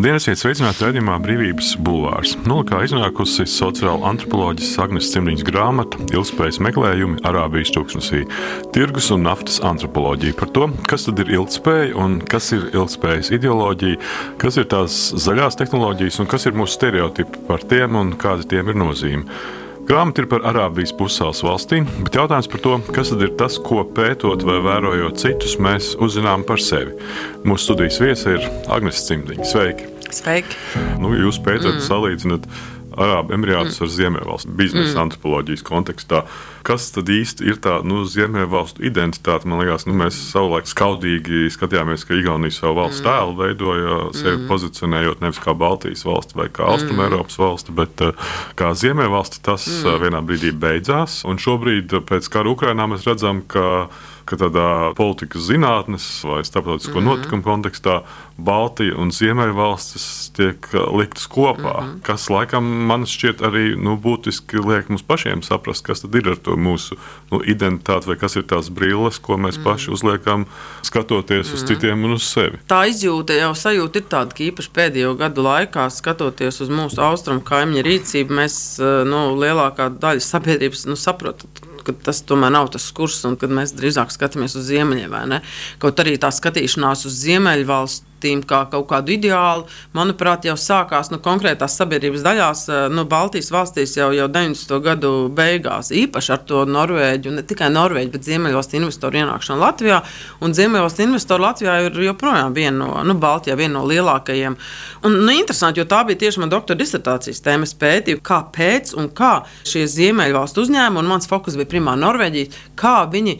Labdien, esiet sveicināti redzējumā Brīvības bulvārs. Nolakā iznākusi sociāla antropoloģijas Agnes Cimdiņas grāmata Ilgspējas meklējumi Arābijas tūkstnesī - tirgus un naftas antropoloģija par to, kas tad ir ilgspēja un kas ir ilgspējas ideoloģija, kas ir tās zaļās tehnoloģijas un kas ir mūsu stereotipi par tiem un kāda tiem ir nozīme. Grāmata ir par Arābijas pusēlas valstīm, bet jautājums par to, kas tad ir tas, ko pētot vai vērojot citus, mēs uzzinām par sevi. Mūsu studijas viesa ir Agnēs Cimdiņa. Sveiki! Sveiki! Nu, jūs pētat, mm. salīdzināt Arābu Emirātus mm. ar Ziemeļvalstu biznesa mm. antropoloģijas kontekstā. Kas tad īsti ir tā nu, Ziemeļvalstu identitāte? Man liekas, nu, mēs savulaik skaudīgi skatījāmies, ka Igaunija savu valsts mm. tēlu veidoja, sevi mm. pozicionējot nevis kā Baltijas valsti vai kā mm. valsti, bet uh, kā Ziemeļvalsti. Tas mm. uh, vienā brīdī beidzās, un šobrīd pēc kara Ukrainā mēs redzam, ka ka tādā politikas zinātnes vai starptautisko mm -hmm. notikumu kontekstā Baltija un Ziemeļvalstis tiek uh, liktas kopā. Mm -hmm. Kas laikam man šķiet arī nu, būtiski liek mums pašiem saprast, kas tad ir ar to mūsu nu, identitāti, vai kas ir tās brilles, ko mēs mm -hmm. paši uzliekam, skatoties mm -hmm. uz mhm. citiem un uz sevi. Tā izjūta jau sajūta ir tāda, ka īpaši pēdējo gadu laikā, skatoties uz mūsu austrumu kaimiņu rīcību, mēs uh, nu, lielākā daļa sabiedrības nu, saprotam ka tas tomēr nav tas kurs, un kad mēs drīzāk skatāmies uz ziemeļiem. Kaut arī tā skatīšanās uz ziemeļvalstu valstīm kā kaut kādu ideālu, manuprāt, jau sākās nu, konkrētās sabiedrības daļās, eh, nu, Baltijas valstīs jau, jau 90. gadu beigās. Īpaši ar to Norvēģu, ne tikai Norvēģu, bet Ziemeļvalstu investoru ienākšanu Latvijā. Un Ziemeļvalstu investoru Latvijā ir joprojām viena no, nu, Baltijā viena no lielākajiem. Un, nu, interesanti, jo tā bija tieši mana doktora disertācijas tēma. Es pētīju, kāpēc un kā šie Ziemeļvalstu uzņēmumi, un mans fokus bija primāri Norvēģija, kā viņi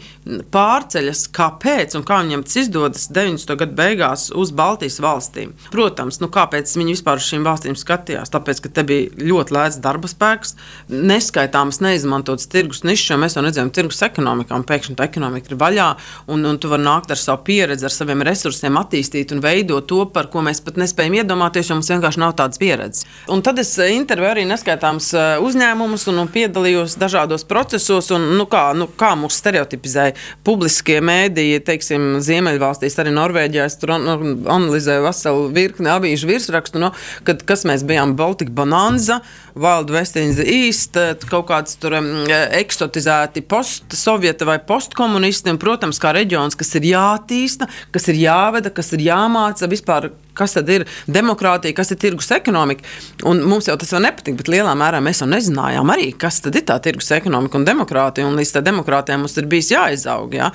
pārceļas, kāpēc un kā viņiem tas izdodas 90. gadu beigās uz Baltiju. Baltijas valstīm. Protams, nu, kāpēc viņi vispār uz šīm valstīm skatījās? Tāpēc, ka te bija ļoti lēts darba spēks, neskaitāmas neizmantotas tirgus nišas, jo mēs jau redzējām, tirgus ekonomikā, un pēkšņi tā ekonomika ir vaļā, un, un tu vari nākt ar savu pieredzi, ar saviem resursiem, attīstīt un veidot to, par ko mēs pat nespējam iedomāties, jo mums vienkārši nav tādas pieredzes. Un tad es eh, intervēju arī neskaitāmus eh, uzņēmumus un, un piedalījos dažādos procesos, un nu, kā, nu, kā mūs stereotipizēja publiskie mēdīji, teiksim, Ziemeļvalstīs, arī Norvēģijā. Es tur nu, analizēju veselu virkni avīžu virsrakstu, no, kad, kas mēs bijām Baltika Bonanza, West in the East, kaut kāds tur um, ekstotizēti postsovieti vai postkomunisti, un, protams, kā reģions, kas ir jātīsta, kas ir jāveda, kas ir jāmāca vispār kas tad ir demokrātija, kas ir tirgus ekonomika. Un mums jau tas vēl nepatīk, bet lielā mērā mēs jau nezinājām arī, kas tad ir tā tirgus ekonomika un demokrātija. Un līdz tam demokrātijai mums ir bijis jāizaug. Ja?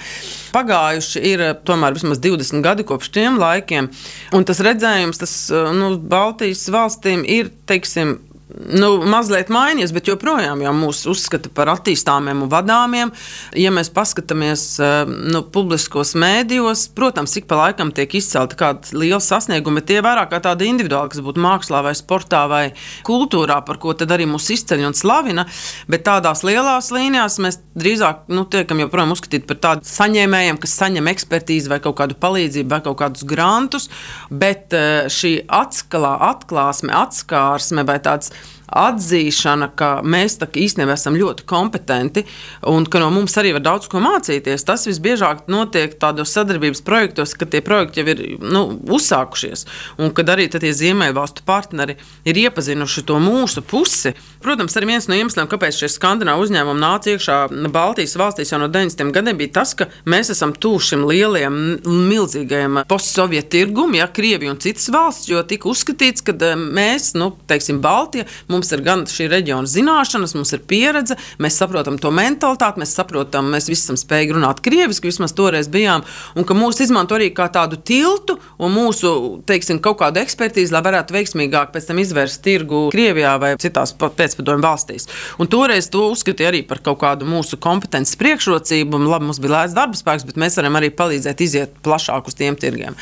Pagājuši ir tomēr vismaz 20 gadi kopš tiem laikiem, un tas redzējums, tas nu, Baltijas valstīm ir, teiksim, nu, mazliet mainījies, bet joprojām jau mūs uzskata par attīstāmiem un vadāmiem. Ja mēs paskatāmies eh, nu, publiskos mēdījos, protams, ik pa laikam tiek izcelti kādi lieli sasniegumi, bet tie vairāk kā tādi individuāli, kas būtu mākslā vai sportā vai kultūrā, par ko tad arī mūs izceļ un slavina. Bet tādās lielās līnijās mēs drīzāk nu, tiekam joprojām uzskatīti par tādiem saņēmējiem, kas saņem ekspertīzi vai kaut kādu palīdzību vai kaut kādus grantus, bet eh, šī atskalā, atklāsme, atskārsme vai tāds atzīšana, ka mēs īstenībā esam ļoti kompetenti un ka no mums arī var daudz ko mācīties. Tas visbiežāk notiek tādos sadarbības projektos, kad tie projekti jau ir nu, uzsākušies un kad arī tie Ziemeļvalstu partneri ir iepazinuši to mūsu pusi. Protams, arī viens no iemesliem, kāpēc šie skandināvu uzņēmumi nāca iekšā Baltijas valstīs jau no 90. gadiem, bija tas, ka mēs esam tuvu šim lielajam, milzīgajam postsovietu tirgumam, ja Krievija un citas valsts, jo tika uzskatīts, ka mēs, nu, teiksim, Baltija, Mums ir gan šī reģiona zināšanas, mums ir pieredze, mēs saprotam to mentalitāti, mēs saprotam, mēs visi esam spējīgi runāt krieviski, vismaz toreiz bijām, un ka mūs izmanto arī kā tādu tiltu un mūsu, teiksim, kaut kādu ekspertīzi, lai varētu veiksmīgāk pēc tam izvērst tirgu Krievijā vai citās pēcpadomju valstīs. Un toreiz to uzskatīja arī par kaut kādu mūsu kompetences priekšrocību, labi, mums bija lēts darba spēks, bet mēs varam arī palīdzēt iziet plašāk uz tiem tirgiem.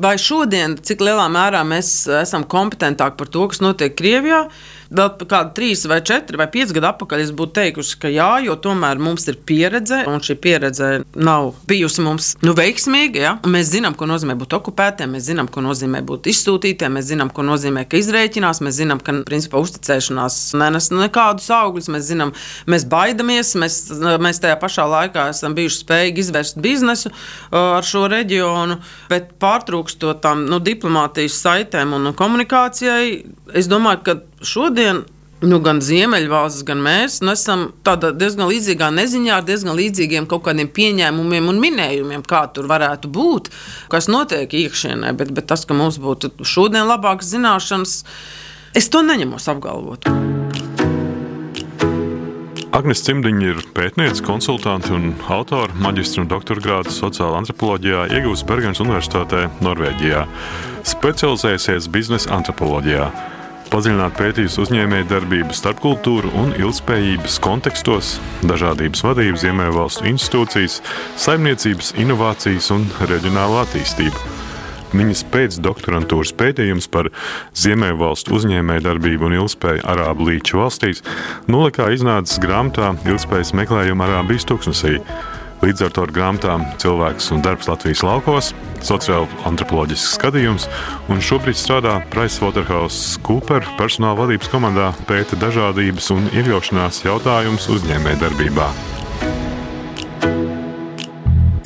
Vai šodien, cik lielā mērā mēs esam kompetentāki par to, kas notiek Krievijā? Vēl kādi trīs vai četri vai pieci gadi atpakaļ es būtu teikusi, ka jā, jo tomēr mums ir pieredze, un šī pieredze nav bijusi mums nu, veiksmīga. Ja? Mēs zinām, ko nozīmē būt okupētiem, mēs zinām, ko nozīmē būt izsūtītiem, mēs zinām, ko nozīmē, ka izrēķinās, mēs zinām, ka principā uzticēšanās nenes nekādus augļus, mēs zinām, mēs baidamies, mēs, mēs tajā pašā laikā esam bijuši spējīgi izvērst biznesu ar šo reģionu, bet pārtrūkstot tam nu, diplomātijas saitēm un komunikācijai, es domāju, ka šodien Nu, gan Ziemeļvalstis, gan mēs esam diezgan līdzīgā neziņā, ar diezgan līdzīgiem kaut kādiem pieņēmumiem un minējumiem, kā tur varētu būt, kas notiek iekšienē. Bet, bet tas, ka mums būtu šodien labākas zināšanas, es to neņemos apgalvot. Agnēs Cimdiņa ir pētniece, konsultante un autore, maģistra un doktora grādu sociālajā antropoloģijā, iegūsta Bergenas Universitātē, Norvēģijā. Specializējusies biznesa antropoloģijā padziļināt pētījusi uzņēmējdarbību, starpkultūru un ilgspējības kontekstos, dažādības vadību, Ziemeļvalstu institūcijas, saimniecības, inovācijas un reģionālo attīstību. Viņas pēcdoktorantūras pētījums par Ziemeļvalstu uzņēmējdarbību un ilgspēju Arābu līča valstīs nolikā iznācis grāmatā Ilgspējas meklējuma Arābijas tūkstnesī. Līdz ar to ar grāmatām Cilvēks un darbs Latvijas laukos, sociālo antropoloģisks skatījums, un šobrīd strādā Pricewaterhouse Cooper personāla vadības komandā, pēta dažādības un iekļaušanās jautājumus uzņēmējdarbībā.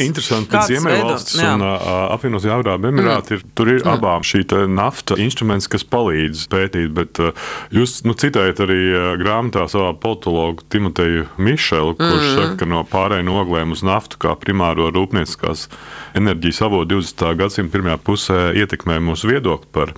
Interesanti, ka Ziemeļvalstis un apvienotie Arābu Emirāti mm. ir, tur ir mm. abām šī nafta instruments, kas palīdz pētīt. Bet jūs nu, citējat arī grāmatā savā politologu Timoteju Mišelu, kurš mm. saka, ka no pārējiem oglēm uz naftu kā primāro rūpnieciskās enerģijas avotu 20. gadsimta pirmajā pusē ietekmē mūsu viedokli par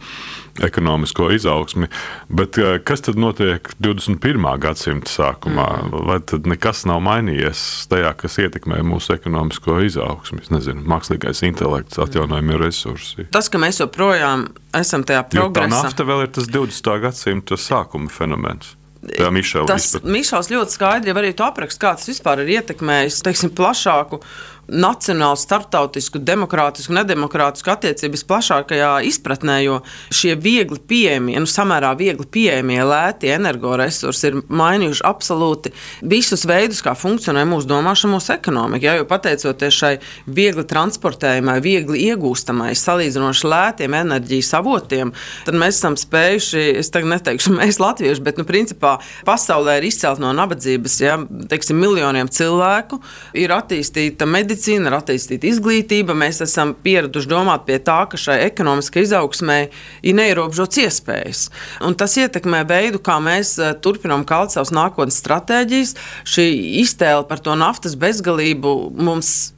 ekonomisko izaugsmi. Bet eh, kas tad notiek 21. gadsimta sākumā? Mm. Vai tad nekas nav mainījies tajā, kas ietekmē mūsu ekonomisko izaugsmi? Es nezinu, mākslīgais intelekts, atjaunojamie resursi. Tas, ka mēs joprojām esam tajā progresā. Jo tā nafta vēl ir tas 20. gadsimta sākuma fenomens. Tas Mišels ļoti skaidri arī apraksta, kā tas vispār ir ietekmējis teiksim, plašāku nacionālu, starptautisku, demokrātisku, nedemokrātisku attiecības plašākajā izpratnē, jo šie viegli pieejamie, nu, samērā viegli pieejamie, lēti energoresursi ir mainījuši absolūti visus veidus, kā funkcionē mūsu domāšana, mūsu ekonomika. Ja, jo pateicoties šai viegli transportējumai, viegli iegūstamai, salīdzinoši lētiem enerģijas avotiem, tad mēs esam spējuši, es tagad neteikšu, mēs latvieši, bet, nu, principā pasaulē ir izcelt no nabadzības, ja, teiksim, miljoniem cilvēku, ir attīstīta medicīna medicīna, ir attīstīta izglītība. Mēs esam pieraduši domāt pie tā, ka šai ekonomiskai izaugsmē ir neierobežots iespējas. Un tas ietekmē veidu, kā mēs eh, turpinām kalt savas nākotnes stratēģijas. Šī iztēle par to naftas bezgalību mums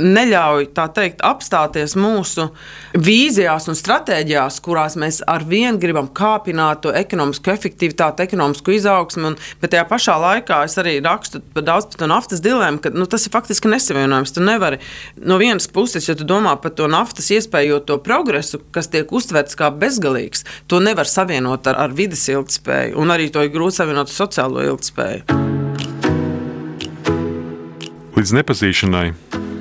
neļauj teikt, apstāties mūsu vīzijās un stratēģijās, kurās mēs ar vienu gribam kāpināt to ekonomisko efektivitāti, ekonomisko izaugsmu. Un, bet tajā pašā laikā es arī rakstu par daudz par to naftas dilemmu, ka nu, tas ir faktiski nesavienojams. Tu nevari no vienas puses, ja tu domā par to naftas iespējoto progresu, kas tiek uztverts kā bezgalīgs, to nevar savienot ar, ar vidas ilgspēju, un arī to ir grūti savienot ar sociālo ilgspēju. Līdz nepazīšanai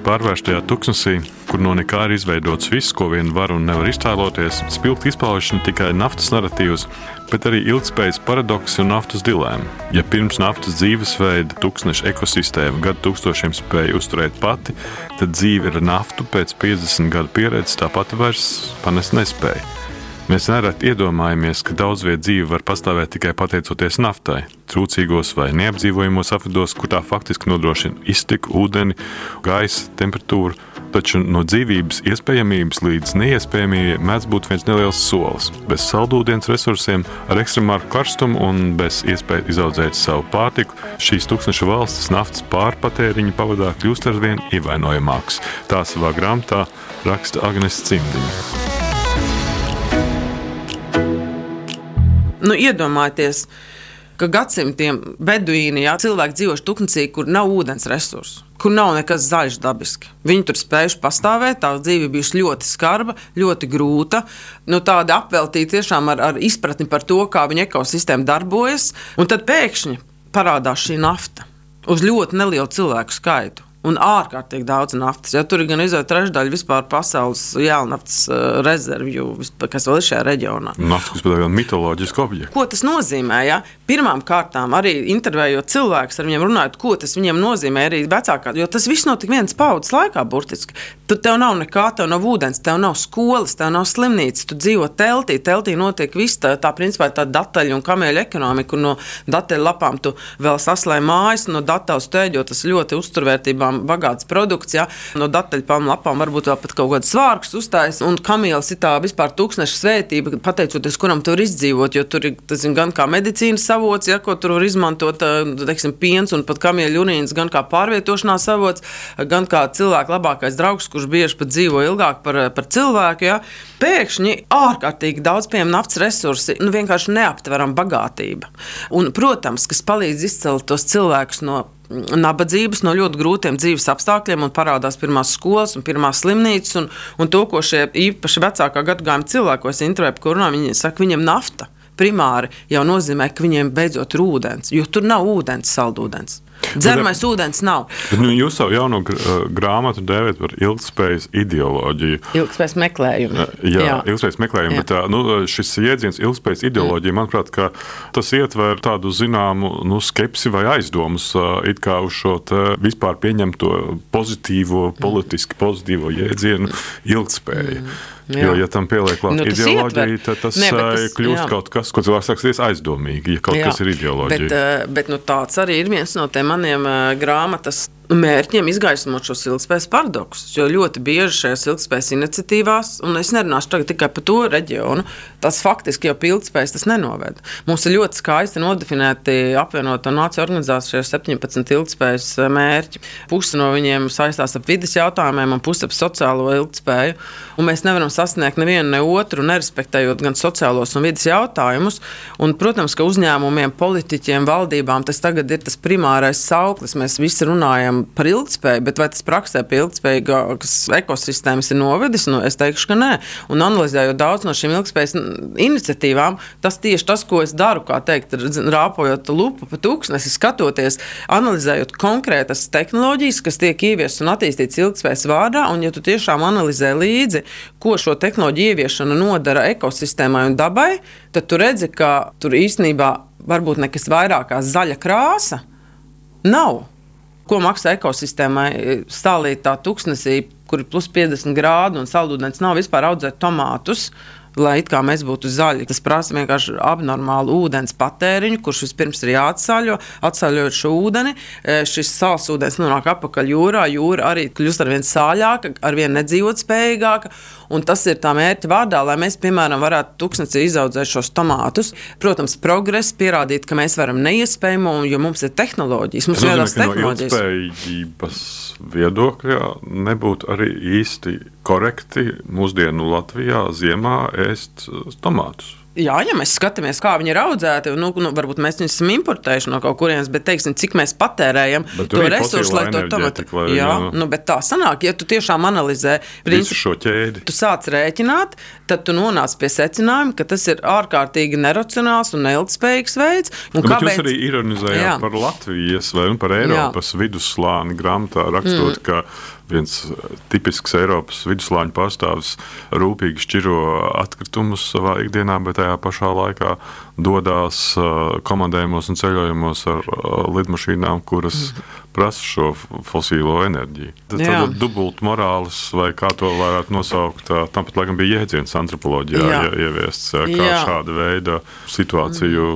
Pārvērstajā tuksnesī, kur no nekā ir izveidots viss, ko vien var un nevar iztēloties, spilgt izpaužas ne tikai naftas narratīvs, bet arī ilgspējas paradoks un naftas dilēma. Ja pirms naftas dzīvesveida tūkstneša ekosistēma gadu tūkstošiem spēja uzturēt pati, tad dzīve ar naftu pēc 50 gadu pieredzes tāpat vairs panest nespēja. Mēs nereti iedomājamies, ka daudz vietu dzīve var pastāvēt tikai pateicoties naftai, trūcīgos vai neapdzīvojamos apvidos, kur tā faktiski nodrošina iztiku, ūdeni, gaisa, temperatūru. Taču no dzīvības iespējamības līdz neiespējamībei mēdz būt viens neliels solis. Bez saldūdens resursiem, ar ekstremālu karstumu un bez iespējas izaudzēt savu pārtiku, šīs tūkstošu valstis naftas pārpatēriņa pavadā kļūst ar vien ievainojamākas. Tā savā grāmatā raksta Agnēs Cimdiņa. Nu, iedomājieties, ka gadsimtiem beduīni, jā, cilvēki dzīvojuši tūkstnesī, kur nav ūdens resursu. Kur nav nekas zaļš dabiski. Viņi tur spējuši pastāvēt, tā dzīve bijusi ļoti skarba, ļoti grūta. Nu, tāda apveltīta tiešām ar, ar izpratni par to, kā viņa ekosistēma darbojas. Un tad pēkšņi parādās šī nafta uz ļoti nelielu cilvēku skaitu. Un ārkārtīgi daudz naftas. Ja, tur ir gan izvēle trešdaļa vispār pasaules jēlnaftas uh, rezervju, kas vēl ir šajā reģionā. Nafta, kas ir mitoloģiski objekti. Ko tas nozīmē? Ja? Pirmām kārtām arī intervējot cilvēkus ar viņiem runājot, ko tas viņiem nozīmē arī vecākā, jo tas viss notika viens paudzes laikā burtiski. Tur tev nav nekā, tev nav ūdens, tev nav skolas, tev nav slimnīcas, tu dzīvo teltī, teltī notiek viss tā, tā principā tā dataļu un kamieļu ekonomika, un no dataļu lapām tu vēl saslēji mājas, no dataļu stēģot, tas ļoti uzturvērtībā tiešām bagāts produkts. Ja? No dataļpām lapām varbūt vēl pat kaut kāds svārks uzstājas, un kamielis ir tā vispār tūkstneša svētība, pateicoties kuram tur izdzīvot, jo tur ir tas, gan kā medicīnas avots, ja, ko tur var izmantot, teiksim, piens un pat kamieļu urīns, gan kā pārvietošanās avots, gan kā cilvēka labākais draugs, kurš bieži pat dzīvo ilgāk par, par cilvēku. Ja. Pēkšņi ārkārtīgi daudz pieejama naftas resursi, nu vienkārši neaptverama bagātība. Un, protams, kas palīdz izcelt tos cilvēkus no nabadzības, no ļoti grūtiem dzīves apstākļiem, un parādās pirmās skolas un pirmās slimnīcas. Un, un to, ko šie īpaši vecākā gadagājuma cilvēki, ko es intervēju, kur runā, viņi saka, viņiem nafta primāri jau nozīmē, ka viņiem beidzot ir ūdens, jo tur nav ūdens, saldūdens. Dzeramais ūdens nav. Bet, nu, jūs savu jauno grāmatu dēvējat par ilgspējas ideoloģiju. Ilgspējas meklējumu. Jā, jā. ilgspējas meklējumu. Jā. Bet tā, nu, šis jēdziens, ilgspējas ideoloģija, manuprāt, tas ietver tādu zināmu nu, skepsi vai aizdomus uz šo vispār pieņemto pozitīvo, politiski pozitīvo jēdzienu ilgspēju. Mm. Jā. Jo, ja tam pieliek klāt nu, ideoloģija, tad tas, ne, tas kļūst jā. kaut kas, ko cilvēks saka, aizdomīgi, ja kaut jā. kas ir ideoloģija. Bet, bet nu, tāds arī ir viens no tiem maniem grāmatas mērķiem izgaismot šos ilgspējas paradoksus. Jo ļoti bieži šajās ilgspējas iniciatīvās, un es nerunāšu tikai par to reģionu, tas faktiski jau pie ilgspējas tas nenoved. Mums ir ļoti skaisti nodefinēti apvienotā nācija organizācijā 17 ilgspējas mērķi. Puse no viņiem saistās ar vidas jautājumiem, un puse ap sociālo ilgspēju. Un mēs nevaram sasniegt nevienu ne otru, nerespektējot gan sociālos un vidas jautājumus. Un, protams, ka uzņēmumiem, politiķiem, valdībām tas tagad ir tas primārais sauklis. Mēs visi runājam runājam par ilgspēju, bet vai tas praksē pie ilgspējīgas ekosistēmas ir novedis? Nu, es teikšu, ka nē. Un analizējot daudz no šīm ilgspējas iniciatīvām, tas tieši tas, ko es daru, kā teikt, rāpojot lupu pa tūkstnesi, skatoties, analizējot konkrētas tehnoloģijas, kas tiek ieviestas un attīstītas ilgspējas vārdā, un ja tu tiešām analizē līdzi, ko šo tehnoloģiju ieviešana nodara ekosistēmai un dabai, tad tu redzi, ka tur īstenībā varbūt nekas vairāk kā zaļa krāsa nav ko maksā ekosistēmai stāvītā tuksnesī, kur ir plus 50 grādi un saldūdens nav vispār audzēt tomātus. Lai it kā mēs būtu zaļi, tas prasa vienkārši abnormālu ūdens patēriņu, kurš vispirms ir jāatsāļo. Atsāļojot šo ūdeni, e, šis sāls ūdens nonāk atpakaļ jūrā. Jūra arī kļūst ar vien sāļāka, ar vien nedzīvot spējīgāka. Un tas ir tā mērķa vārdā, lai mēs, piemēram, varētu tūkstnesī izaudzēt šos tomātus. Protams, progress pierādīt, ka mēs varam neiespējamo, jo mums ir tehnoloģijas. Mums ir jāatbalsta tehnoloģijas. No viedokļa nebūtu arī īsti korekti mūsdienu Latvijā ziemā ēst tomātus. Jā, ja mēs skatāmies, kā viņi ir audzēti, nu, nu, varbūt mēs viņus esam importējuši no kaut kurienes, bet teiksim, cik mēs patērējam to resursu, lai to tomātu. Jā, nu, nu, bet tā sanāk, ja tu tiešām analizē visu šo ķēdi. Tu sāc rēķināt, tad tu nonāc pie secinājuma, ka tas ir ārkārtīgi neracionāls un neilgspējīgs veids. Un nu, kāpēc... Jūs arī ironizējāt jā. par Latvijas vai par Eiropas jā. vidusslāni grāmatā rakstot, mm. Viens tipisks Eiropas viduslāņu pārstāvis rūpīgi šķiro atkritumus savā ikdienā, bet tajā pašā laikā dodas komandējumos un ceļojumos ar lidmašīnām, kuras prasa šo fosīlo enerģiju. Tad ir dubult morāls, vai kā to varētu nosaukt. Tam pat laikam bija jēdziens antropoloģijā Jā. ieviests, kā Jā. šāda veida situāciju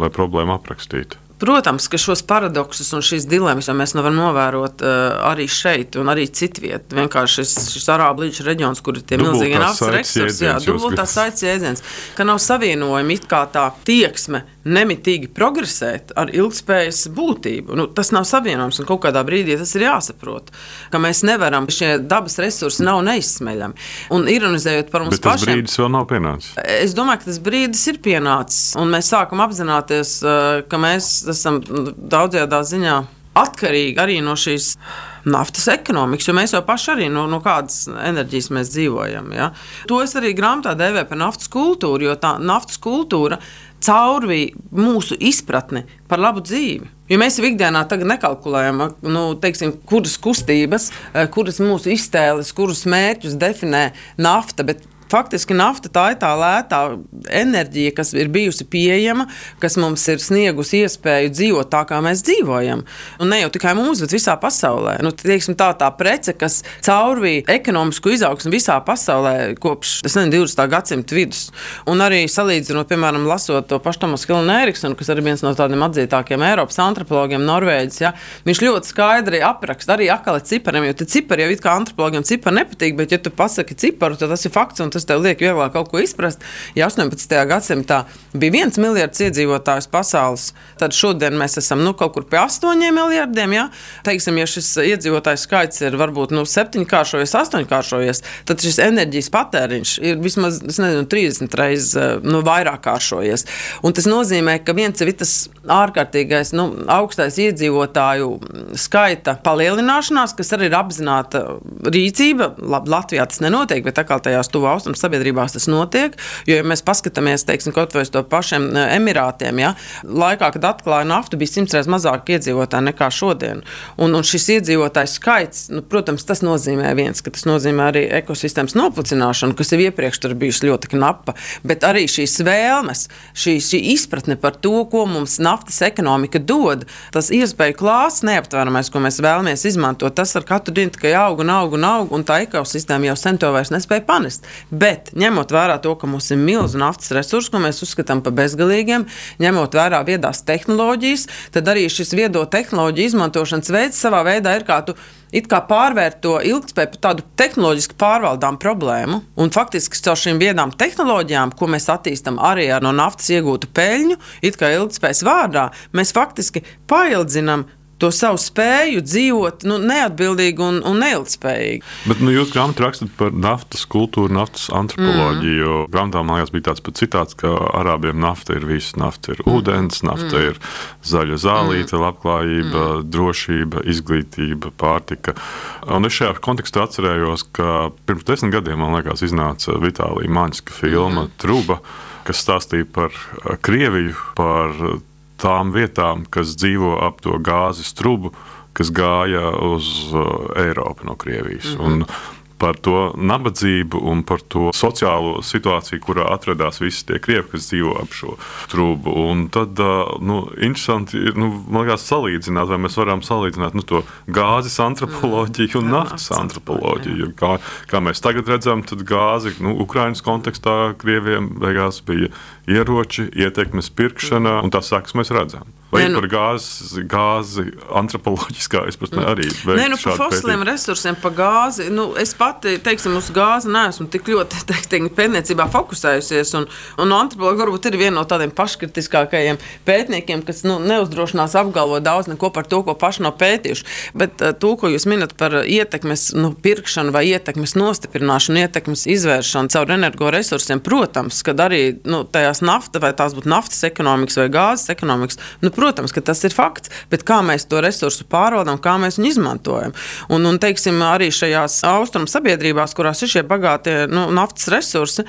vai problēmu aprakstīt. Protams, ka šos paradoksus un šīs dilemmas mēs nu varam novērot uh, arī šeit, un arī citvietā. Vienkārši šis, šis arābu līča reģions, kur ir tie milzīgi naftas resursi, jā, dubultā saites jēdziens, ka nav savienojumi it kā tā tieksme nemitīgi progresēt ar ilgspējas būtību. Nu, tas nav savienojams, un kaut kādā brīdī tas ir jāsaprot, ka mēs nevaram, šie dabas resursi nav neizsmeļami. Un ironizējot par mums Bet pašiem, tas brīdis vēl nav pienācis. Es domāju, ka tas brīdis ir pienācis, un mēs sākam apzināties, uh, ka mēs esam daudzajā ziņā atkarīgi arī no šīs naftas ekonomikas, jo mēs jau paši arī no, no kādas enerģijas mēs dzīvojam. Ja? To es arī grāmatā devēju par naftas kultūru, jo tā naftas kultūra caurvīja mūsu izpratni par labu dzīvi. Jo mēs jau ikdienā nekalkulējam, nu, teiksim, kuras kustības, eh, kuras mūsu iztēles, kurus mērķus definē nafta. Bet faktiski nafta tā ir tā lētā enerģija, kas ir bijusi pieejama, kas mums ir sniegusi iespēju dzīvot tā, kā mēs dzīvojam. Un ne jau tikai mums, bet visā pasaulē. Nu, teiksim, tā tā prece, kas caurvīja ekonomisku izaugsmu visā pasaulē kopš nezinu, 20. gadsimta vidus. Un arī salīdzinot, piemēram, lasot to pašu Tomasu Hilnu Eriksonu, kas ir viens no tādiem atzītākiem Eiropas antropologiem, Norvēģis, ja, viņš ļoti skaidri apraksta arī akali cipariem, jo cipari jau it kā antropologiem cipari nepatīk, bet ja tu pasaki ciparu, tad tas ir fakts un tas tev liek vieglāk kaut ko izprast. Ja 18. gadsimtā bija viens miljards iedzīvotājs pasaules, tad šodien mēs esam nu, kaut kur pie 8 miljardiem. Ja? Teiksim, ja šis iedzīvotājs skaits ir varbūt nu, septiņkāršojies, astoņkāršojies, tad šis enerģijas patēriņš ir vismaz nezinu, 30 reizes nu, vairāk kāršojies. Un tas nozīmē, ka viens ir tas ārkārtīgais, nu, augstais iedzīvotāju skaita palielināšanās, kas arī ir apzināta rīcība. Latvijā tas nenotiek, bet tā kā tajās tuvu austrumu sabiedrībās tas notiek. Jo, ja mēs paskatāmies, teiksim, kaut vai uz to pašiem e, Emirātiem, ja, laikā, kad atklāja naftu, bija simts reizes mazāk iedzīvotāji nekā šodien. Un, un šis iedzīvotāju skaits, nu, protams, tas nozīmē viens, ka tas nozīmē arī ekosistēmas noplicināšanu, kas jau iepriekš tur bijusi ļoti knapa, bet arī šīs vēlmes, šī, šī izpratne par to, ko mums naftas ekonomika dod, tas iespēju klāsts neaptveramais, ko mēs vēlamies izmantot, tas ar katru dienu tikai aug un aug un aug, un tā ekosistēma jau sen to vairs nespēja panest. Bet ņemot vērā to, ka mums ir milzīgs naftas resurss, ko mēs uzskatām par bezgalīgiem, ņemot vērā viedās tehnoloģijas, tad arī šis viedo tehnoloģiju izmantošanas veids savā veidā ir kā tu it kā pārvērt to ilgspēju par tādu tehnoloģiski pārvaldām problēmu. Un faktiski caur šīm viedām tehnoloģijām, ko mēs attīstām arī ar no naftas iegūtu peļņu, it kā ilgspējas vārdā, mēs faktiski paildzinām to savu spēju dzīvot nu, neatbildīgi un, un neilgspējīgi. Bet nu, jūs grāmatā rakstat par naftas kultūru, naftas antropoloģiju. Mm. Grāmatā man liekas, bija tāds pats citāts, ka arābiem nafta ir viss. Nafta ir ūdens, nafta mm. ir zaļa zālīte, mm. labklājība, mm. drošība, izglītība, pārtika. Un es šajā kontekstā atcerējos, ka pirms desmit gadiem, man liekas, iznāca Vitālija Maņska filma mm. Truba kas stāstīja par Krieviju, par tām vietām, kas dzīvo ap to gāzes trubu, kas gāja uz uh, Eiropu no Krievijas. Mm -hmm. Un par to nabadzību un par to sociālo situāciju, kurā atradās visi tie krievi, kas dzīvo ap šo trūku. Un tad uh, nu, interesanti ir nu, liekas, salīdzināt, vai mēs varam salīdzināt nu, to gāzes antropoloģiju un mm. naftas antropoloģiju. Kā, kā mēs tagad redzam, tad gāzi nu, Ukraiņas kontekstā krieviem beigās bija ieroči, ietekmes pirkšana, un tās sekas mēs redzam. Vai ne, nu, par gāzi, gāzi antropoloģiskā izpratnē arī? Nē, nu, par fosiliem resursiem, par gāzi. Nu, es pati, teiksim, uz gāzi neesmu tik ļoti teiksim, pētniecībā fokusējusies. Un, un antropologi varbūt ir viena no tādiem paškritiskākajiem pētniekiem, kas nu, neuzdrošinās apgalvot daudz neko par to, ko paši nav pētījuši. Bet uh, to, ko jūs minat par ietekmes nu, pirkšanu vai ietekmes nostiprināšanu, ietekmes izvēršanu caur energoresursiem, protams, kad arī nu, tajās nafta vai tās būtu naftas ekonomikas vai gāzes ekonomikas. Nu, Protams, ka tas ir fakts, bet kā mēs to resursu pārvaldām, kā mēs viņu izmantojam. Un, un teiksim, arī šajās austrumu sabiedrībās, kurās ir šie bagātie nu, naftas resursi,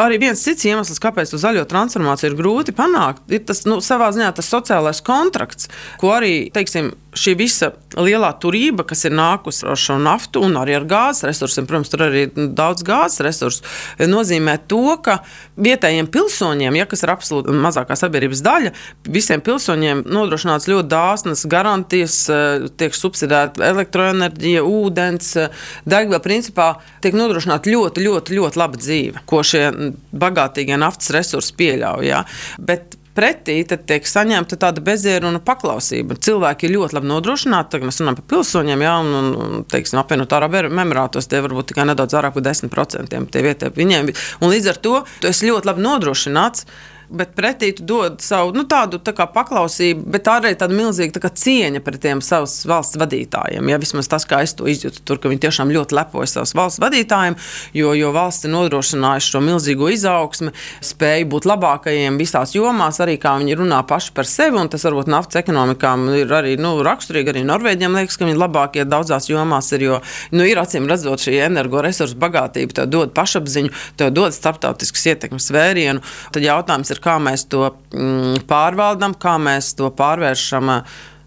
arī viens cits iemesls, kāpēc to zaļo transformāciju ir grūti panākt, ir tas nu, savā ziņā tas sociālais kontrakts, ko arī teiksim, šī visa lielā turība, kas ir nākusi ar šo naftu un arī ar gāzes resursiem, protams, tur arī ir daudz gāzes resursu, nozīmē to, ka vietējiem pilsoņiem, ja kas ir absolūti mazākā sabiedrības daļa, visiem pilsoņiem nodrošināts ļoti dāsnas garantijas, eh, tiek subsidēta elektroenerģija, ūdens, eh, degviela. Principā tiek nodrošināta ļoti, ļoti, ļoti laba dzīve, ko šie bagātīgie naftas resursi pieļauj. Ja? Bet pretī tiek saņemta tāda bezieruna paklausība. Cilvēki ir ļoti labi nodrošināti. Tagad mēs runājam par pilsoņiem, jā, un, un teiksim, apvienotā Arābu Emirātos tie varbūt tikai nedaudz vairāk par 10% tie vietējie viņiem. Un līdz ar to tu esi ļoti labi nodrošināts bet pretī tu dod savu nu, tādu tā paklausību, bet arī tāda milzīga tā cieņa pret tiem savas valsts vadītājiem. Ja vismaz tas, kā es to izjūtu, tur, ka viņi tiešām ļoti lepojas savas valsts vadītājiem, jo, jo valsts ir nodrošinājuši šo milzīgo izaugsmi, spēju būt labākajiem visās jomās, arī kā viņi runā paši par sevi. Tas varbūt naftas ekonomikām ir arī nu, raksturīgi. Arī Norvēģiem liekas, ka viņi labākie daudzās jomās ir. Jo nu, ir acīm redzot, šī energoresursu bagātība dod pašapziņu, dod starptautiskas ietekmes vērienu. Tad jautājums ir, ir, kā mēs to mm, pārvaldām, kā mēs to pārvēršam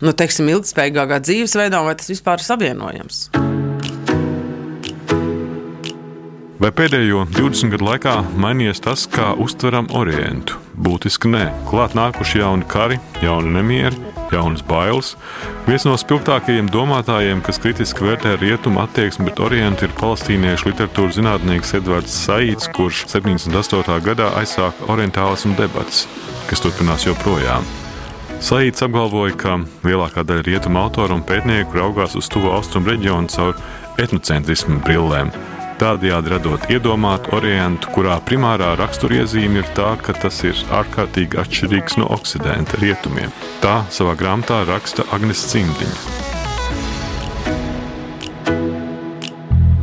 nu, teiksim, ilgspējīgākā dzīvesveidā, vai tas vispār ir savienojams. Vai pēdējo 20 gadu laikā mainījies tas, kā uztveram Orientu? Būtiski nē. Klāt nākuši jauni kari, jauni nemieri, jaunas bailes. Viens no spilgtākajiem domātājiem, kas kritiski vērtē rietumu attieksmi pret Orientu, ir palestīniešu literatūras zinātnieks Edvards Saīts, kurš 78. gadā aizsāka orientālismu debatas, kas turpinās joprojām. Saīts apgalvoja, ka lielākā daļa rietumu autoru un pētnieku raugās uz tuvo austrumu reģionu caur etnocentrismu brillēm. Tādējādi radot iedomātu orientu, kurā primārā raksturiezīme ir tā, ka tas ir ārkārtīgi atšķirīgs no oksidenta rietumiem. Tā savā grāmatā raksta Agnēs Cimdiņa.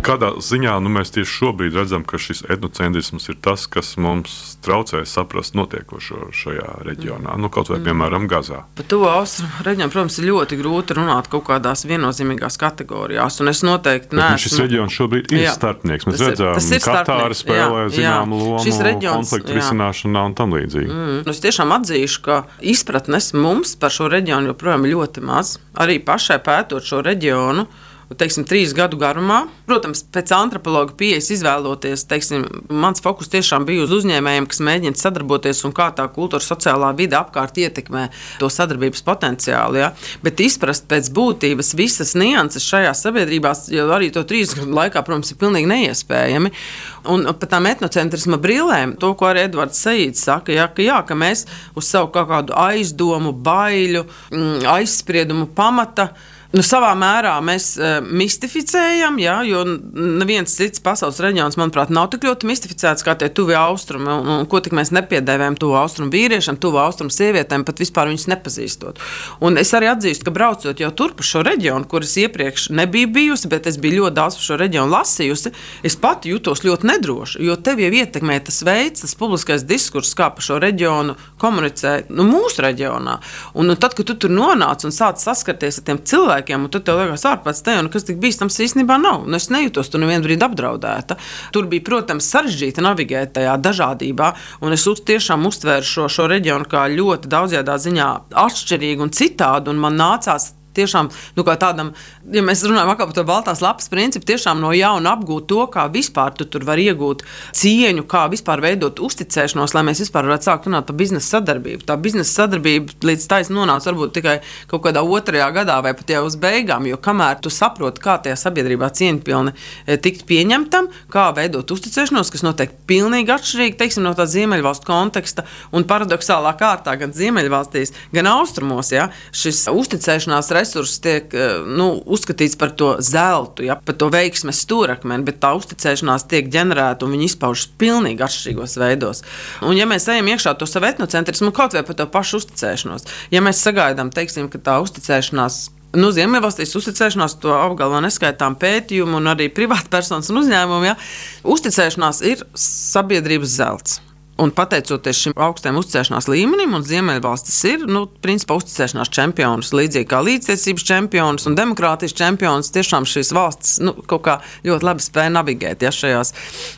Kādā ziņā nu, mēs tieši šobrīd redzam, ka šis etnocentrisms ir tas, kas mums traucē saprast notiekošo šajā reģionā, nu, kaut vai mm. piemēram Gazā. Par to austrumu reģionu, protams, ir ļoti grūti runāt kaut kādās viennozīmīgās kategorijās. Un es noteikti neesmu. Šis reģions šobrīd ir jā, starpnieks. Mēs redzam, ka Katāra spēlē zināmu lomu reģions, konfliktu jā. risināšanā un tam līdzīgi. Mm. Nu, es tiešām atzīšu, ka izpratnes mums par šo reģionu joprojām ir ļoti maz. Arī pašai pētot šo reģionu teiksim, trīs gadu garumā. Protams, pēc antropologa pieejas izvēloties, teiksim, mans fokus tiešām bija uz uzņēmējiem, kas mēģina sadarboties un kā tā kultūra, sociālā vide apkārt ietekmē to sadarbības potenciālu. Ja? Bet izprast pēc būtības visas nianses šajā sabiedrībā, jo arī to trīs gadu laikā, protams, ir pilnīgi neiespējami. Un par tām etnocentrisma brīlēm, to, ko arī Edvards Seīds saka, ja, ka, jā, ka mēs uz savu kaut kādu aizdomu, baiļu, mm, aizspriedumu pamata Nu, savā mērā mēs uh, mistificējam, jā, jo neviens cits pasaules reģions, manuprāt, nav tik ļoti mistificēts kā tie tuvie austrumi. Un, un, ko tik mēs nepiedēvējam tuvu austrumu vīriešiem, tuvu austrumu sievietēm, pat vispār viņus nepazīstot. Un es arī atzīstu, ka braucot jau tur pa šo reģionu, kuras iepriekš nebija bijusi, bet es biju ļoti daudz par šo reģionu lasījusi, es pati jutos ļoti nedroši. Jo tev jau ietekmē tas veids, tas publiskais diskurss, kā par šo reģionu komunicē nu, mūsu reģionā. Un, un tad, kad tu tur nonāc un sāc saskarties ar tiem cilvēkiem, cilvēkiem, un tad tev liekas, ārpus te, un kas tik bīstams īstenībā nav. Un es nejūtos tur nevienu brīdi apdraudēta. Tur bija, protams, sarežģīti navigēt tajā dažādībā, un es uz, tiešām uztvēru šo, šo reģionu kā ļoti daudzjādā ziņā atšķirīgu un citādu, un man nācās tiešām nu, tādam, ja mēs runājam par to baltās lapas principu, tiešām no jauna apgūt to, kā vispār tu tur var iegūt cieņu, kā vispār veidot uzticēšanos, lai mēs vispār varētu sākt runāt par biznesa sadarbību. Tā biznesa sadarbība līdz taisnībai nonāca varbūt tikai kaut kādā otrajā gadā vai pat jau uz beigām, jo kamēr tu saproti, kā tajā sabiedrībā cieņpilni e, tikt pieņemtam, kā veidot uzticēšanos, kas notiek pilnīgi atšķirīgi teiksim, no tā ziemeļvalstu konteksta un paradoxālā kārtā gan ziemeļvalstīs, gan austrumos. Ja, šis uzticēšanās resurss tiek eh, nu, uzskatīts par to zeltu, ja, par to veiksmes stūrakmeni, bet tā uzticēšanās tiek ģenerēta un viņi izpaužas pilnīgi atšķirīgos veidos. Un, ja mēs ejam iekšā to savu etnocentrismu, kaut vai par to pašu uzticēšanos, ja mēs sagaidām, teiksim, ka tā uzticēšanās Nu, Ziemeļvalstīs uzticēšanās to apgalvo neskaitām pētījumu, un arī privātpersonas un uzņēmumu. Ja, uzticēšanās ir sabiedrības zelts. Un pateicoties šim augstajam uzticēšanās līmenim, un Ziemeļvalstis ir nu, principā, uzticēšanās čempions, līdzīgi kā līdztiesības čempions un demokrātijas čempions. Tiešām šīs valstis nu, kaut kā ļoti labi spēja navigēt ja, šajās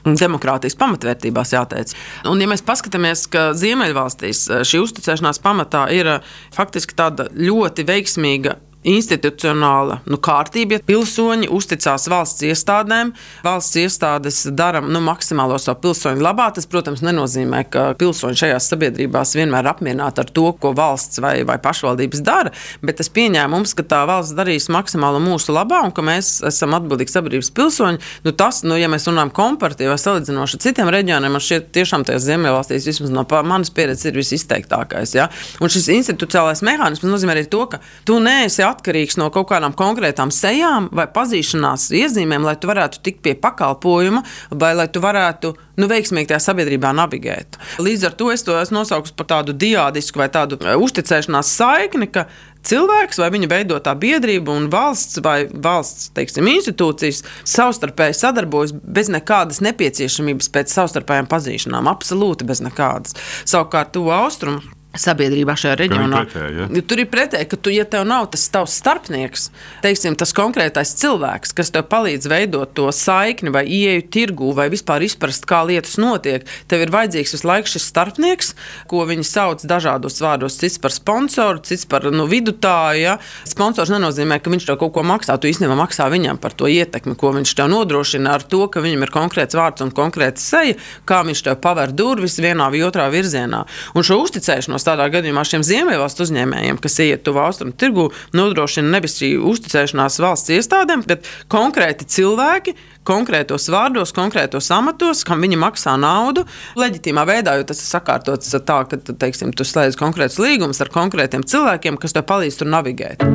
demokrātijas pamatvērtībās, jāteic. Un, ja mēs paskatāmies, ka Ziemeļvalstīs šī uzticēšanās pamatā ir faktiski tāda ļoti veiksmīga institucionāla nu, kārtība, pilsoņi uzticās valsts iestādēm, valsts iestādes dara nu, maksimālo savu pilsoņu labā. Tas, protams, nenozīmē, ka pilsoņi šajās sabiedrībās vienmēr ir apmierināti ar to, ko valsts vai, vai pašvaldības dara, bet tas pieņēmums, ka tā valsts darīs maksimālo mūsu labā un ka mēs esam atbildīgi sabiedrības pilsoņi, nu, tas, nu, ja mēs runājam komparatīvi vai salīdzinoši ar citiem reģioniem, man šķiet, tiešām tajās ziemeļvalstīs, vismaz no manas pieredzes, ir visizteiktākais. Ja? Un šis institucionālais mehānisms nozīmē arī to, ka tu neesi atkarīgs no kaut kādām konkrētām sejām vai pazīšanās iezīmēm, lai tu varētu tikt pie pakalpojuma vai lai tu varētu nu, veiksmīgi tajā sabiedrībā navigēt. Līdz ar to es to esmu nosaucis par tādu diādisku vai tādu e, uzticēšanās saikni, ka cilvēks vai viņa veidotā biedrība un valsts vai valsts teiksim, institūcijas savstarpēji sadarbojas bez nekādas nepieciešamības pēc savstarpējām pazīšanām. Absolūti bez nekādas. Savukārt, tuvu austrumu sabiedrībā šajā reģionā. Pretēji, ja? Tur ir pretēji, ka, tu, ja tev nav tas tavs starpnieks, teiksim, tas konkrētais cilvēks, kas tev palīdz veidot to saikni, vai ieeju tirgū, vai vispār izprast, kā lietas notiek, tev ir vajadzīgs visu laiku šis starpnieks, ko viņi sauc dažādos vārdos. Cits par sponsoru, cits par nu, vidutāju. Ja? Sponsors nenozīmē, ka viņš tev kaut ko maksā. Tu īstenībā maksā viņam par to ietekmi, ko viņš tev nodrošina ar to, ka viņam ir konkrēts vārds un konkrēta seja, kā viņš tev paver durvis vienā vai otrā virzienā. Un šo uzticēšanos uzticēšanos tādā gadījumā šiem Ziemeļvalstu uzņēmējiem, kas iet tuvu austrumu tirgu, nodrošina nevis šī uzticēšanās valsts iestādēm, bet konkrēti cilvēki, konkrētos vārdos, konkrētos amatos, kam viņi maksā naudu, leģitīmā veidā, jo tas ir sakārtots tā, ka teiksim, tu slēdz konkrētus līgumus ar konkrētiem cilvēkiem, kas tev palīdz tur navigēt.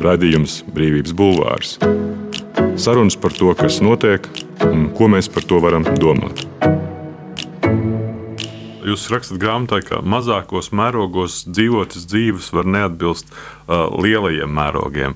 Radījums Brīvības Bulvārs. Sarunas par to, kas notiek un ko mēs par to varam domāt. Jūs rakstat grāmatā, ka mazākos mērogos dzīvotas dzīves var neatbilst uh, lielajiem mērogiem.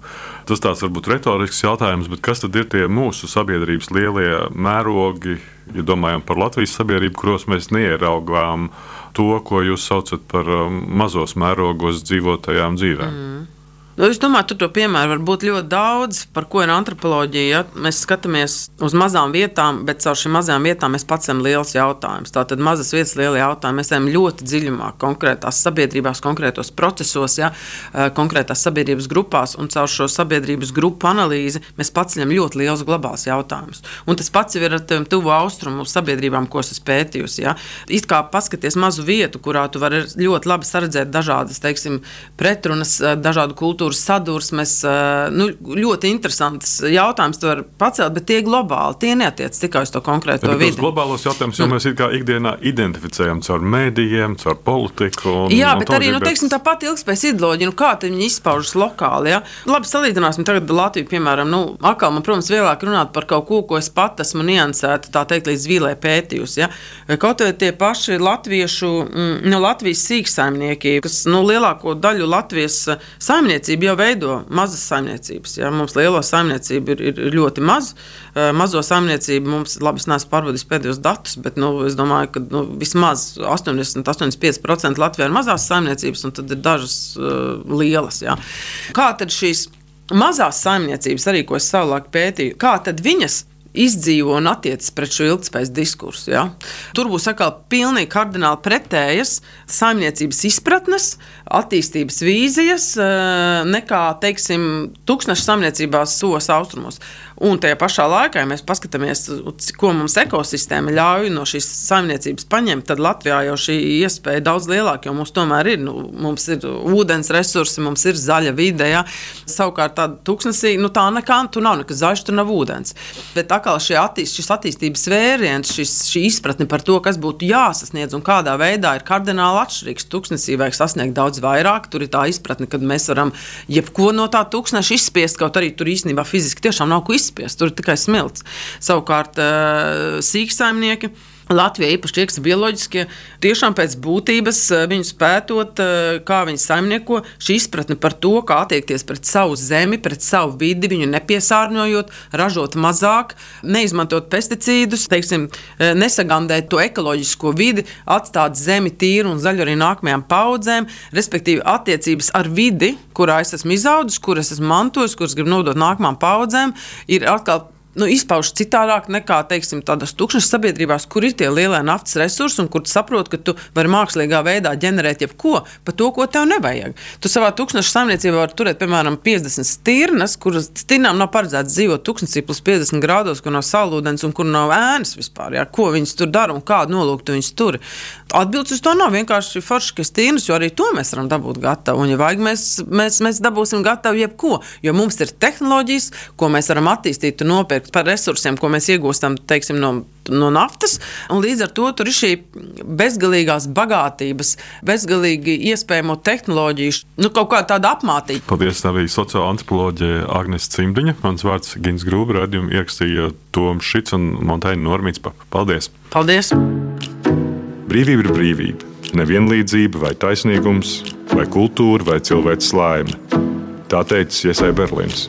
Tas tāds varbūt retorisks jautājums, bet kas tad ir tie mūsu sabiedrības lielie mērogi, ja domājam par Latvijas sabiedrību, kuros mēs neieraugām to, ko jūs saucat par mazos mērogos dzīvotajām dzīvēm? Mm. Nu, es domāju, tur to piemēru var būt ļoti daudz, par ko ir antropoloģija. Ja? Mēs skatāmies uz mazām vietām, bet caur šīm mazām vietām mēs pacēlam liels jautājums. Tātad mazas vietas, liela jautājuma. Mēs ejam ļoti dziļumā, konkrētās sabiedrībās, konkrētos procesos, ja? Eh, konkrētās sabiedrības grupās, un caur šo sabiedrības grupu analīzi mēs paceļam ļoti liels globāls jautājums. Un tas pats ir ar tuvu austrumu sabiedrībām, ko esmu pētījusi. Ja? It kā paskaties mazu vietu, kurā tu vari ļoti labi saredzēt dažādas teiksim, pretrunas, eh, dažādu kultūru kultūras sadursmes. Eh, nu, ļoti interesants jautājums, to var pacelt, bet tie globāli. Tie neatiec tikai uz to konkrēto ja, vidi. Globālos jautājumus jau mm. mēs ikdienā identificējam caur mēdījiem, caur politiku. Un, Jā, bet arī nu, teiksim, tā pati ilgspējas ideoloģija, nu, kā viņi izpaužas lokāli. Ja? Labi, salīdzināsim tagad Latviju, piemēram, nu, atkal man, protams, vieglāk runāt par kaut ko, ko es pat esmu niansēta, tā teikt, līdz vīlē pētījusi. Ja? Kaut vai tie paši latviešu, mm, nu, Latvijas sīksaimnieki, kas nu, lielāko daļu Latvijas saimniecību saimniecība jau veido mazas saimniecības. Ja? Mums lielo saimniecību ir, ir, ir ļoti maz. Mazo saimniecību mums, labi, es neesmu pārbaudījis pēdējos datus, bet nu, es domāju, ka nu, vismaz 80-85% Latvijā ir mazās saimniecības, un tad ir dažas uh, lielas. Ja? Kā tad šīs mazās saimniecības, arī ko es savulaik pētīju, kā tad viņas izdzīvo un attiecas pret šo ilgspējas diskursu. Ja? Tur būs atkal pilnīgi kardināli pretējas saimniecības izpratnes, attīstības vīzijas eh, nekā, teiksim, tūkstošu saimniecībās SOS austrumos. Un tajā pašā laikā, ja mēs paskatāmies, ko mums ekosistēma ļauj no šīs saimniecības paņemt, tad Latvijā jau šī iespēja ir daudz lielāka, jo mums tomēr ir, nu, mums ir ūdens resursi, mums ir zaļa vide. Ja? Savukārt, tāda tūkstnesī, nu, tā nekā, tur nav nekas zaļš, tur nav ūdens. Bet atkal attīst, šis attīstības vēriens, šis, šī izpratne par to, kas būtu jāsasniedz un kādā veidā ir kardināli atšķirīgs. Tūkstnesī vajag sasniegt daudz vairāk, tur ir tā izpratne, ka mēs varam jebko no tā tūkstneša izspiest, kaut arī tur īstenībā fiziski tiešām nav ko izspiest izspiest. Tur ir tikai smilts. Savukārt, eh, sīksaimnieki. Latvija īpaši tie, kas ir bioloģiskie, tiešām pēc būtības eh, viņus pētot, eh, kā viņi saimnieko, šī izpratne par to, kā attiekties pret savu zemi, pret savu vidi, viņu nepiesārņojot, ražot mazāk, neizmantot pesticīdus, teiksim, nesagandēt to ekoloģisko vidi, atstāt zemi tīru un zaļu arī nākamajām paudzēm, respektīvi attiecības ar vidi, kurā es esmu izaudzis, kuras esmu mantojis, kuras gribu nodot nākamajām paudzēm, ir atkal nu, izpaužas citādāk nekā teiksim, tādas tukšas sabiedrībās, kur ir tie lielie naftas resursi un kur tu saproti, ka tu vari mākslīgā veidā ģenerēt jebko par to, ko tev nevajag. Tu savā tūkstoša saimniecībā vari turēt, piemēram, 50 stirnas, kuras stirnām nav paredzēts dzīvot tūkstnesī plus 50 grādos, kur nav saulūdens un kur nav ēnas vispār. Jā. Ko viņas tur dara un kādu nolūku viņas tur? Atbildes uz to nav vienkārši forši, ka stirnas, jo arī to mēs varam dabūt gatavu. Un, ja vajag, mēs, mēs, mēs dabūsim gatavu jebko, jo mums ir tehnoloģijas, ko mēs varam attīstīt un nopirkt nopirkt par resursiem, ko mēs iegūstam teiksim, no, no naftas. Līdz ar to tur ir šī bezgalīgās bagātības, bezgalīgi iespējamo tehnoloģiju, nu, kaut kā tāda apmācība. Paldies, tā bija sociāla antropoloģija Agnēs Cimdiņa. Mans vārds Gins Grūba, radījumu ierakstīja Toms Šits un Montaina Normīts. Paldies! Paldies! Brīvība ir brīvība. Nevienlīdzība vai taisnīgums, vai kultūra, vai cilvēks laime. Tā teica Iesai Berlīns